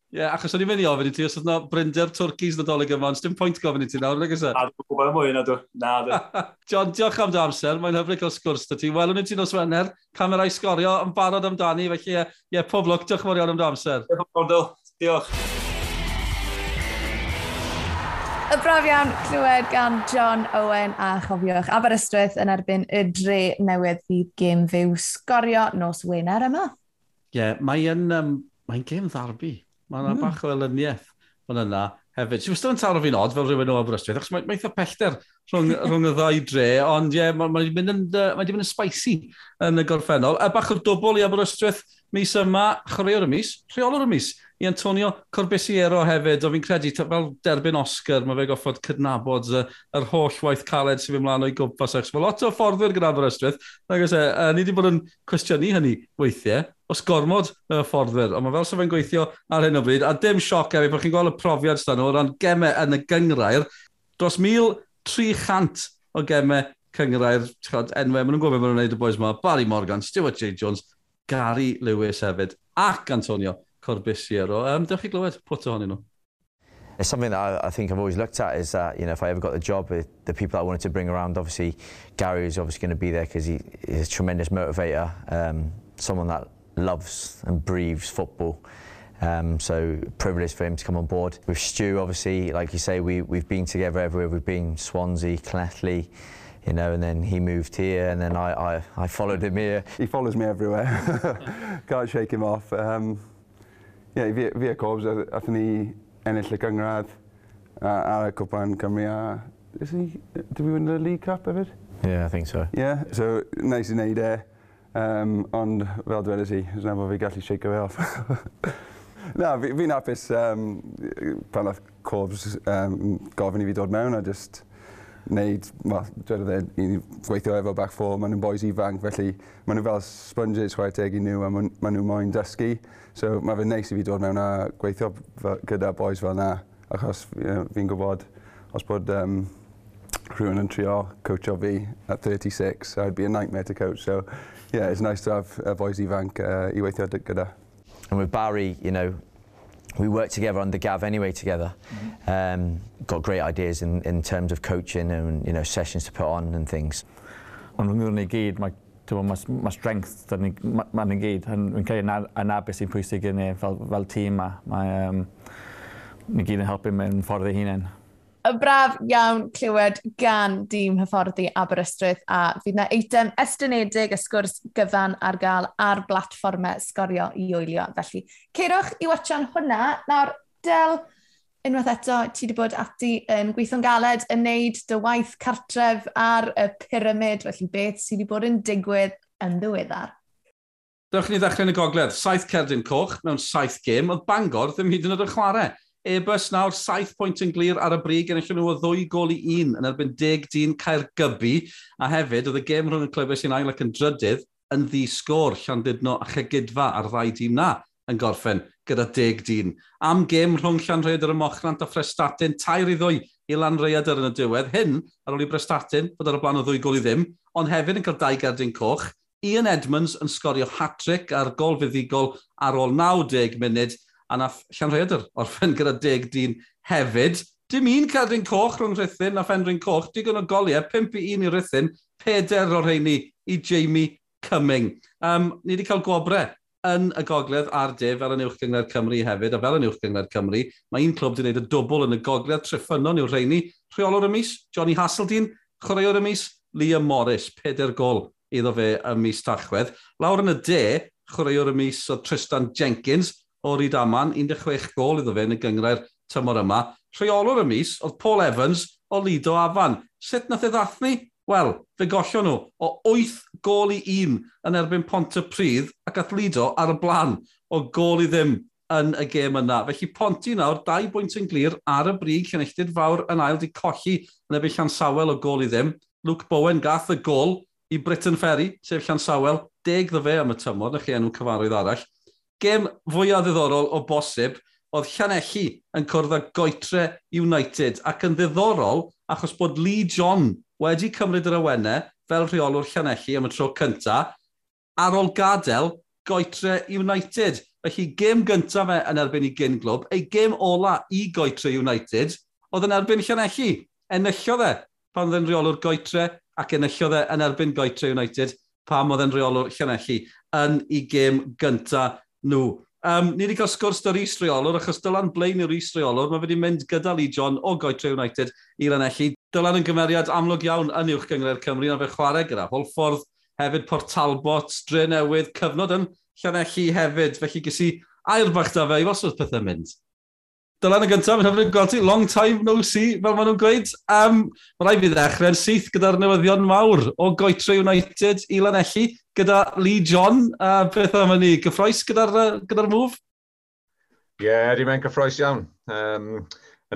Ie, yeah, achos o'n i'n mynd i ofyn i ti, os oedd na Brynder'r Twrcis nadolig yma, ond dim pwynt gofyn i ti nawr, nag ysaf? E? Na, dwi'n gwybod mwy na dwi. Na, dwi. John, diolch am dy amser, mae'n hyfryd cael sgwrs dy ti. Welwn i ti nos Wener, camerau sgorio yn barod amdani, felly ie, yeah, pob lwc, diolch mor iawn am dy amser. Diolch. Diolch. Y braf iawn clywed gan John Owen a chofiwch Aberystwyth yn erbyn y dre newydd fydd gêm fyw sgorio nos Wener yma. Ie, yeah, mae'n um, mae gêm ddarbu. Mae yna mm. bach o elyniaeth fan yna hefyd. Sy'n wastad yn taro fi'n od fel rhywun o Aberystwyth, achos mae, mae eitha pellter rhwng, rhwng y ddau dre, ond ie, yeah, mae wedi mynd, yn, uh, mynd yn spicy yn y gorffennol. A bach o'r dobl i Aberystwyth mis yma, chwaraewr y mis, rheolwr y mis, i Antonio Corbisiero hefyd, o fi'n credu, fel derbyn Oscar, mae fe goffod cydnabod uh, yr holl waith caled sy'n ymlaen o'i gwmpas. Mae lot o fforddwyr gyda Aberystwyth, ac e, uh, ni wedi bod yn cwestiynu hynny weithiau, os gormod y fforddwyr, ond mae fel sef yn gweithio ar hyn o bryd, a dim sioc efo, bod chi'n gweld y profiad stan o ran gemau yn y gyngrair, dros 1,300 o gemau cyngrair, chod, enwau, maen nhw'n gwybod maen nhw'n gwneud y boes yma, Barry Morgan, Stuart J. Jones, Gary Lewis hefyd, ac Antonio Corbisiero. Um, dewch chi glywed pwt ohonyn nhw. It's something that I, I think I've always looked at is that, you know, if I ever got the job, with the people I wanted to bring around, obviously, Gary is obviously going to be there because he is a tremendous motivator, um, someone that loves and breathes football. Um, so privileged for him to come on board. With Stu, obviously, like you say, we, we've been together everywhere. We've been Swansea, Clethley, you know, and then he moved here, and then I, I, I followed him here. He follows me everywhere. Can't shake him off. Um, yeah, fi, fi a Corbs, athyn ni ennill y gyngradd ar y cwpan Cymru a... Did we win the League Cup hefyd? Yeah, I think so. Yeah, so nice i wneud e. Um, ond fel dweud i, dwi'n bod fi gallu shake fe off. Na, fi'n fi hapus um, pan oedd Corbs um, gofyn i fi dod mewn a just wneud, well, dwi'n dweud, i gweithio efo back four, maen nhw'n boys ifanc, felly maen nhw fel sponges chwarae teg i nhw a maen nhw moyn dysgu. So mae fe'n neis i fi dod mewn a gweithio gyda boys fel na, achos you know, fi'n gwybod os bod um, rhywun yn trio coacho fi at 36, I'd be a nightmare to coach. So yeah, it's nice to have a voice ifanc uh, i weithio gyda. And with Barry, you know, we worked together under Gav anyway together. Mm-hmm. Um, got great ideas in, in terms of coaching and, you know, sessions to put on and things. Ond rhwng ni gyd, mae mae ma strength da ni, ma, ma ni gyd. Yn cael beth sy'n pwysig i ni fel, fel tîm ma. Mae, um, ni gyd yn helpu mewn ffordd ei hunain y braf iawn clywed gan dîm hyfforddi Aberystwyth a fydd yna eitem estynedig y sgwrs gyfan ar gael ar blatfformau sgorio i wylio. Felly, ceirwch i watchan hwnna. Nawr, Del, unwaith eto, ti wedi bod ati yn gweithio'n galed yn neud dy waith cartref ar y pyramid, felly beth sydd wedi bod yn digwydd yn ddiweddar? Dewch ni ddechrau yn y gogledd. Saith cerdyn coch mewn saith gêm, oedd Bangor ddim hyd yn oed yn chwarae. Ebus nawr, saith pwynt yn glir ar y brig, yn eich nhw o ddwy gol i un yn erbyn deg dyn cael gybu, a hefyd, oedd y gêm rhwng y clybau sy'n ail ac yn drydydd yn ddi sgôr Llandudno a Chegidfa ar ddau dîm na yn gorffen gyda deg dyn. Am gêm rhwng Llanrhaeadr y Mochrant a Frestatyn, tair i ddwy i Lanrhaeadr yn y diwedd. Hyn, ar ôl i Brestatyn, bod ar y blaen o ddwy gol i ddim, ond hefyd yn cael dau gardyn coch. Ian Edmonds yn sgorio hat-trick ar gol fuddigol ar ôl 90 munud, a nath Llanrhaeadr orffen gyda deg dyn hefyd. Dim un cadwyn coch rhwng Rhythyn a Fenryn Coch, digon o goliau, 5 i 1 i Rhythyn, 4 o'r rheini i Jamie Cumming. Um, ni wedi cael gwobrau yn y gogledd a'r de fel yn uwch gyngred Cymru hefyd, a fel yn uwch gyngred Cymru, mae un clwb wedi gwneud y dwbl yn y gogledd triffynon i'w rheini. Rheolwr y mis, Johnny Hasseldine, chwaraewr y mis, Liam Morris, peder gol iddo fe y mis Tachwedd. Lawr yn y de, chwaraewr y mis o Tristan Jenkins, o Rydaman, 16 gol iddo fe yn y gyngrair tymor yma. Rheolwr y mis oedd Paul Evans o Lido Afan. Sut nath e ddathnu? Wel, fe gollio nhw o 8 gol i 1 yn erbyn Pont y Pryd ac at Lido ar y blaen o gol i ddim yn y gêm yna. Felly Ponti nawr, dau bwynt yn glir ar y brig, llenelltid fawr yn ail di colli yn ebyn llansawel o gol i ddim. Luke Bowen gath y gol i Britain Ferry, sef llansawel, deg ddo fe am y tymor, na chi enw cyfarwydd arall gêm fwyaf ddiddorol o bosib oedd Llanelli yn cwrdd â goetre United ac yn ddiddorol achos bod Lee John wedi cymryd yr awennau fel rheolwr Llanelli am y tro cyntaf ar ôl gadael goetre United. Felly, gêm gyntaf fe yn erbyn i gyn glwb, ei gêm ola i goetre United oedd yn erbyn Llanelli. Enillodd e pan oedd yn rheolwr goetre ac enillodd e yn erbyn goetre United pam oedd yn rheolwr Llanelli yn ei gêm gyntaf nhw. Um, ni wedi cael sgwrs dy'r Rhys Reolwr, achos Dylan Blaen yw'r Reolwr, mae wedi mynd gyda Lee John o Goetre United i'r anellu. Dylan yn gymeriad amlwg iawn yn uwch gyngred Cymru, na fe chwarae gyda Holford, hefyd Port Talbot, Dre Newydd, cyfnod yn Llanelli hefyd, felly gysi air bach da fe i fos oedd pethau mynd. Dylan y gyntaf, yn hyfryd gweld ti, long time no see, fel maen nhw'n gweud. Um, Mae rai fi ddechrau'n syth gyda'r newyddion mawr o Goetre United i Lanelli, gyda Lee John, a beth am ni, gyffroes gyda'r gyda, move? Ie, yeah, di mewn cyffroes iawn. Um,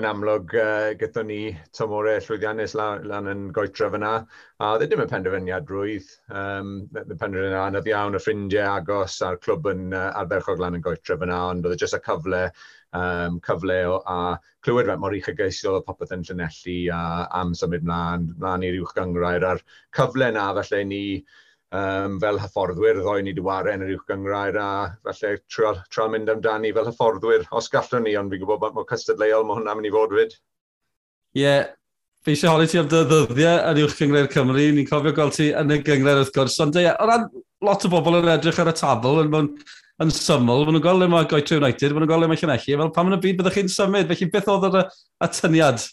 yn amlwg, uh, gyda ni tymore llwyddiannus lan, lan yn goetre fyna, a dde ddim yn penderfyniad rwydd. Um, y penderfyniad anodd iawn, y ffrindiau agos a'r clwb yn uh, arferchog lan yn goetre fyna, ond oedd e jyst y cyfle um, cyfle o, a clywed fe mor uchelgeisio popeth yn Llanelli a am symud mlaen, mlaen i'r uwch gyngrair a'r cyfle na felly ni um, fel hyfforddwyr ddoi ni diwaren yr uwch gyngrair a felly trio, trio mynd amdani fel hyfforddwyr os gallwn ni ond fi'n gwybod bod mor cystadleuol mae hwnna'n mynd i fod fyd. Ie, yeah. fi eisiau holi ti am dy ddyddiau yn uwch gyngrair Cymru. Ni'n cofio gweld ti yn y gyngrair wrth gwrs. Ond ie, o ran lot o bobl yn edrych ar y tabl yn mewn yn syml, maen nhw'n golau mae Goethe United, maen nhw'n golau mae Llanelli, fel pam yn y byd byddwch chi'n symud, felly beth oedd yr atyniad?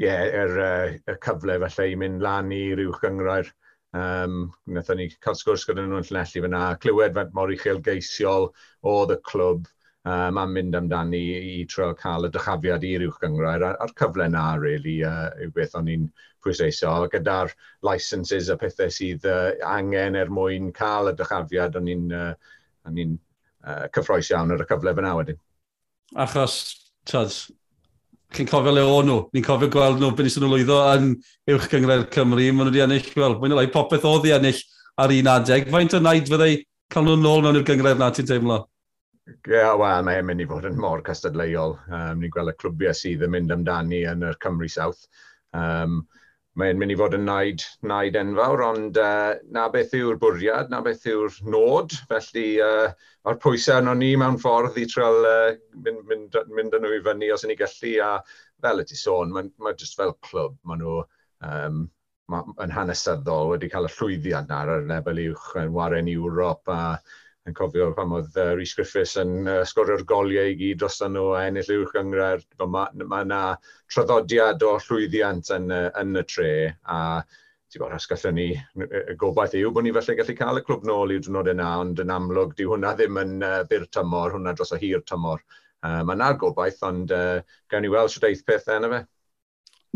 Ie, yeah, yr er, er cyfle falle i mynd lan i rywch gyngrair. Um, Nethon ni cael sgwrs gyda nhw'n Llanelli fyna, clywed fe mor uchel geisiol oedd y clwb um, am mynd amdani i i tro cael y dychafiad i'r uwch gyngrair ar cyfle na, really, uh, yw beth o'n i'n pwysleisio. Gyda'r licenses a pethau sydd uh, angen er mwyn cael y dychafiad, o'n i'n uh, a ni'n uh, cyffroes iawn ar y cyfle fyna wedyn. Achos, tyd, chi'n cofio le o nhw. Ni'n cofio gweld nhw beth nhw lwyddo yn uwch gyngred Cymru. Maen nhw wedi ennill, wel, mae'n lai popeth oedd i ennill ar un adeg. Faint o naid fyddai cael nhw'n nôl mewn i'r gyngred na ti'n teimlo? Ie, yeah, wel, mae'n mynd i fod yn mor cystadleuol. Um, ni'n gweld y clwbiau sydd yn mynd amdani yn yr Cymru South. Um, mae'n mynd i fod yn naid, naid enfawr, ond uh, na beth yw'r bwriad, na beth yw'r nod, felly uh, o'r pwysau arno ni mewn ffordd i treol uh, mynd, mynd, mynd â nhw i fyny os ydyn ni gallu, a fel y ti sôn, mae'n ma just fel clwb, maen nhw um, ma, yn hanesyddol wedi cael y llwyddiant ar y lefel uwch yn waren Ewrop a yn cofio pam oedd uh, Rhys Griffiths yn uh, sgorio'r goliau i gyd dros nhw a ennill uwch gyngrair. Mae ma yna traddodiad o llwyddiant yn, uh, yn y tre a ti'n bod, os gallwn ni, y gobaith yw bod ni felly gallu cael y clwb nôl i'w dynod yna, ond yn amlwg, di hwnna ddim yn uh, byr tymor, hwnna dros o hir tymor. Uh, mae yna'r gobaith, ond uh, gawn ni weld sydd eith pethau yna fe.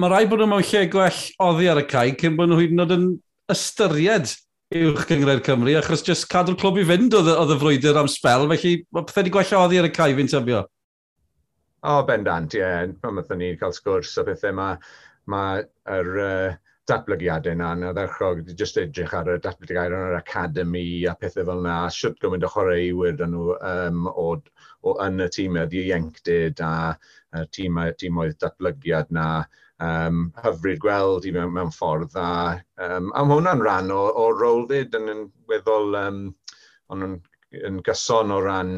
Mae rai bod nhw mewn lle gwell oddi ar y cae cyn bod nhw hyd yn oed yn ystyried uwch gyngred Cymru, achos jyst cadw'r clwb i fynd oedd, oedd y frwydr am spel, felly mae pethau wedi gwella oddi ar y cae fi'n tybio. O, ben dant, ie. Yeah. Pan wnaethon ni cael sgwrs o bethau mae ma yr uh, datblygiadau yna yn ddechrog, jyst edrych ar y datblygiadau yn yr academi a pethau fel yna, siwt gymaint o chwaraewyr dyn nhw um, o, o, yn y tîmau ddieuenctid a, a tîmau, tîmoedd datblygiad na, um, hyfryd gweld i mewn, mewn ffordd A, Um, a mae hwnna'n rhan o, o rolddyd yn, yn weddol, um, ond yn, yn gyson o ran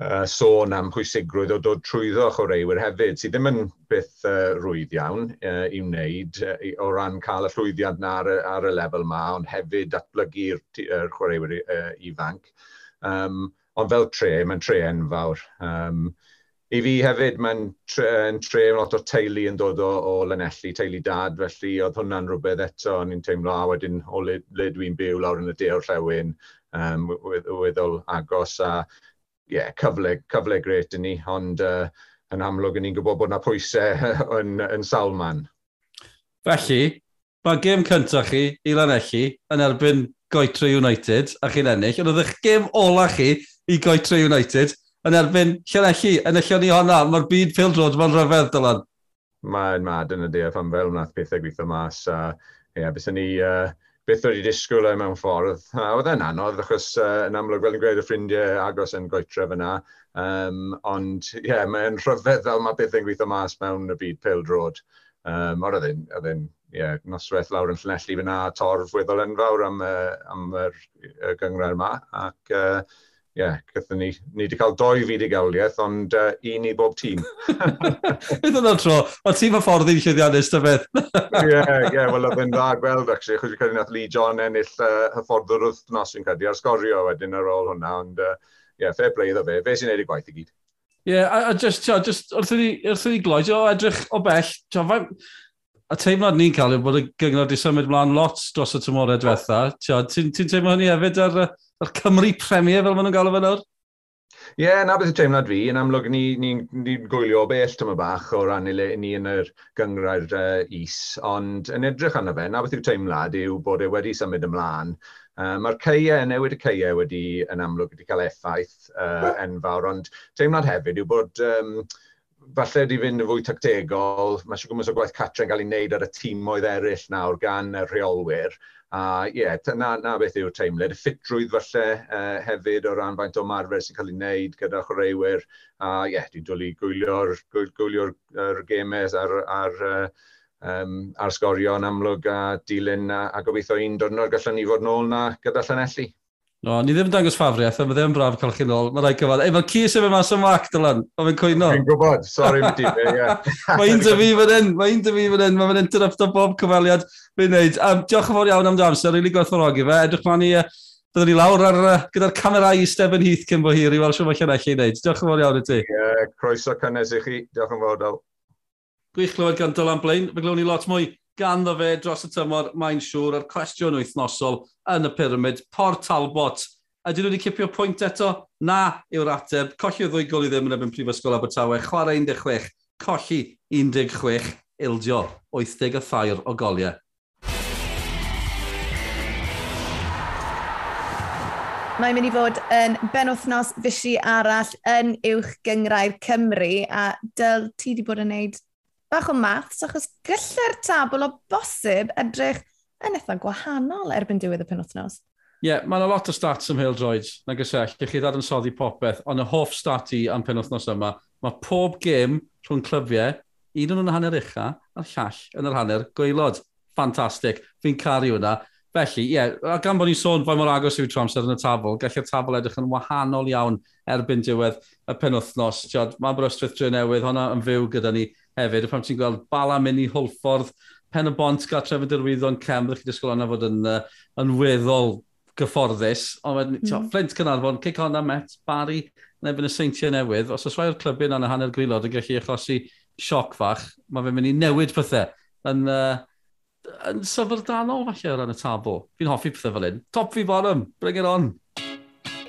uh, sôn am pwysigrwydd o dod trwyddo chwaraewyr hefyd, sydd ddim yn byth uh, rwydd iawn uh, i wneud uh, o ran cael y llwyddiad na ar, ar y lefel yma, ond hefyd datblygu'r uh, chwaraewyr uh, ifanc. Um, ond fel tre, mae'n tre enfawr. Um, I fi hefyd, mae'n tre, tre lot o teulu yn dod o, o Lanelli, teulu dad, felly oedd hwnna'n rhywbeth eto, o'n i'n teimlo, a wedyn o le, le dwi'n byw lawr yn y de o'r llewn, um, weddol agos, a yeah, cyfle, cyfle gret i ni, ond uh, yn amlwg yn ni'n gwybod bod yna pwysau yn, yn salman. Felly, mae gêm cyntaf chi i Lanelli yn erbyn Goetre United a chi'n ennill, ond oedd eich gêm ola chi i Goetre United yn erbyn Llanelli, yn y Llanelli honna, mae'r byd Phil Jones mae'n rhyfedd, Dylan. Mae'n mad yn y di, pan fel wnaeth pethau gweithio mas, a ie, beth ni, uh, beth wedi disgwyl e mewn ffordd. Uh, oedd e'n anodd, achos uh, yn amlwg fel yn gweud y ffrindiau agos yn goetref yna, um, ond ie, yeah, mae'n rhyfedd fel mae bethau'n gweithio mas mewn y byd Phil Drod. Um, oedd e'n oedd e'n, yeah, noswaith lawr yn Llanelli fyna, torf weddol enfawr am, uh, am yr, y gyngred yma, ac uh, yeah, gyda ni, ni wedi cael doi fudigoliaeth, ond uh, un i bob tîm. Beth yna tro, mae tîm y ffordd i'n llyddiannus, ta beth? Ie, ie, wel, oedd yn dda gweld, actually, chwyd i cael nath Lee John ennill uh, hyfforddwr wythnos yn cael ar sgorio wedyn ar ôl hwnna, ond, ie, uh, yeah, fair play iddo fe, fe sy'n neud i gwaith i gyd. Ie, yeah, a, a just, tio, just wrth i ni, wrth i ni gloi, o edrych o bell, tio, a teimlad ni'n cael yw bod y gyngor wedi symud mlaen lot dros y tymorau e diwetha. Ti'n teimlo hynny hefyd ar, ar Cymru Premier fel maen nhw'n galw fe nawr? Ie, yeah, na beth y teimlad fi, yn amlwg ni'n ni, ni, ni gwylio bell tyma bach o ran ni, ni yn yr gyngrair uh, is, ond yn edrych arno fe, na beth yw'r teimlad yw bod e wedi symud ymlaen. Uh, Mae'r ceiau, newid y ceiau wedi, yn amlwg, wedi cael effaith uh, enfawr, ond teimlad hefyd yw bod um, falle wedi fynd yn fwy tactegol, mae siw gwmwys o gwaith catra'n cael ei wneud ar y tîmoedd eraill nawr gan y rheolwyr. A ie, yeah, na, na beth yw'r teimlad. Y ffitrwydd falle uh, hefyd o ran faint o marfer sy'n cael ei wneud gyda chwaraewyr. A ie, yeah, dwi'n dwlu gwylio'r gwylio gemau ar, ar, um, ar sgorio yn amlwg a dilyn a, a gobeithio un dwrnod gallwn ni fod nôl na gyda Llanelli. No, ni ddim yn dangos ffafriaeth, ond mae ddim yn braf cael chi'n ôl. Mae rai cyfad, ei, mae'r Cys efo mas am mac, Dylan, a fe'n cwyno. Fi'n gwybod, sori, mi di. Mae un dy fi fan hyn, mae un dy fi fan hyn, mae fe'n interrupt o bob cyfaliad fi'n neud. Um, diolch yn fawr iawn am dy amser, rili gwerthfawrogi fe. Edrych ma'n i, uh, byddwn ni lawr ar, uh, gyda'r camerau i Stephen Heath cyn bo hir i weld siwm allan allan i wneud. Diolch yn fawr iawn i ti. Ie, croeso cynnes i chi, diolch yn fawr, Dal. Gwych clywed gan Dylan Blaen, fe glwn ni lot mwy ganddo fe dros y tymor, mae'n siŵr, a'r cwestiwn wythnosol yn y pyramid, Por Talbot. Ydyn nhw wedi cipio pwynt eto? Na yw'r ateb. Colli o ddwy gol i ddim yn ebyn Prifysgol Abertawe. Chwarae 16, colli 16, ildio 82 o goliau. Mae'n mynd i fod yn benwthnos fysi arall yn uwch gyngrau'r Cymru a dyl ti wedi bod yn gwneud bach o maths, achos gylla'r tabl o bosib edrych yn eitha gwahanol erbyn diwedd y penwthnos. Ie, yeah, mae yna lot o stats ym Hildroid, na e? gysell, gych chi ddadansoddi popeth, ond y hoff stat i am penwthnos yma, mae pob gêm rhwng clybiau, un o'n hanner ucha, a'r llall yn yr hanner gweilod. Fantastic, fi'n caru hwnna. Felly, ie, yeah, a gan bod ni'n sôn fwy mor agos i fi tramser yn y tafl, gallai'r tafl edrych yn wahanol iawn erbyn diwedd y penwthnos. Mae Aberystwyth Drenewydd, hwnna yn fyw gyda ni hefyd, pan ti'n gweld bala mynd i hwlffordd, pen y bont gael trefyd yr wyddo'n cem, ddech chi disgwyl hwnna fod yn, uh, yn weddol gyfforddus, ond wedyn, mm. Flint Cynarfon, Cic honna, Met, Barry, neu efo'n y seintiau newydd, os oes rhai o'r yn y hanner gwylod yn gallu achosi sioc fach, mae fe'n mynd i newid pethau yn, uh, yn syfrdanol falle o ran y tabl. Fi'n hoffi pethau fel hyn. Top fi bottom, bring it on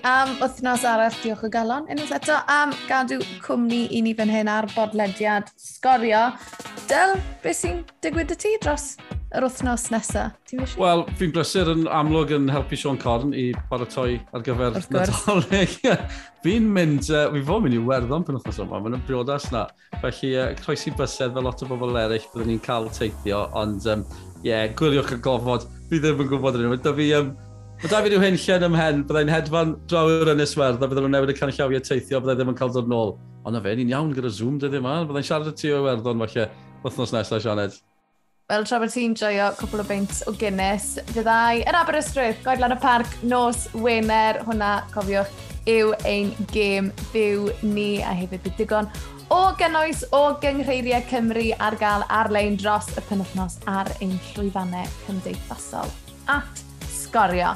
am wythnos arall diolch o galon. Unwaith eto am gadw cwmni i ni fan hyn ar bodlediad sgorio. Del, beth sy'n digwydd y ti dros yr wythnos nesaf? Wel, fi'n brysur yn amlwg yn helpu Sean Corn i baratoi ar gyfer Nadolig. fi'n mynd, uh, fi'n fod mynd i werddon pen wythnos yma, mae'n briodas na. Felly, uh, croesi bysedd fel lot o bobl eraill byddwn ni'n cael teithio, ond ie, um, yeah, gwyliwch y gofod, fi ddim yn gwybod yn yma. Da fi um, Mae da fi rhyw hyn llen ymhen, byddai'n hedfan draw i'r Ynys Werdd, a byddai'n nhw'n newid y canllawiau teithio, byddai ddim yn cael dod nôl. Ond na fe, ni'n iawn gyda Zoom dyddi yma, byddai'n siarad y tu o werddon falle, wythnos nesaf, Sianed. Wel, tra bod ti'n joio cwpl o beint o Guinness, fyddai yn Aberystwyth, goedlan y parc, nos, Wener, hwnna, cofiwch, yw ein gêm fyw ni a hefyd bydd digon o gynnwys o gyngreiriau Cymru ar gael ar-lein dros y penwthnos ar ein llwyfannau cymdeithasol at sgorio.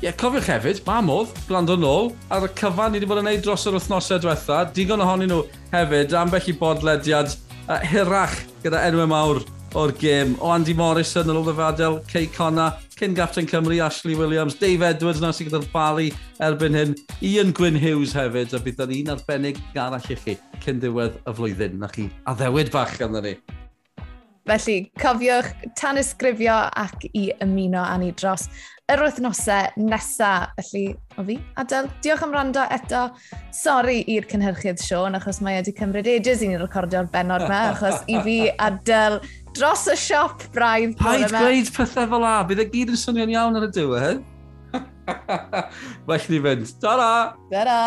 Ie, yeah, cofiwch hefyd, ma modd gwrando nôl ar y cyfan ni wedi bod yn neud dros yr wythnosau diwetha. Digon ohonyn nhw hefyd ambell i bodlediad uh, hirach gyda enwau mawr o'r gêm. O Andy Morrison yn ôl ddyfadel, Cey Conna, cyn Gapten Cymru, Ashley Williams, Dave Edwards na sy'n gyda'r bali erbyn hyn, Ian Gwyn Hughes hefyd, a bydd yn un arbennig arall i chi cyn diwedd y flwyddyn. Na chi addewid bach ganddo ni. Felly, cofiwch tan ysgrifio ac i ymuno â ni dros yr wythnosau nesaf. Felly, o fi, Adel, diolch am rando eto. Sori i'r cynhyrchydd Sean, achos mae wedi cymryd ages i ni recordio'r benod yma, achos i fi, Adel, dros y siop braidd. Paid gweud pethau fel a, bydd y gyd yn swnio'n iawn ar y diwedd. well ni fynd. Ta-ra! Ta-ra!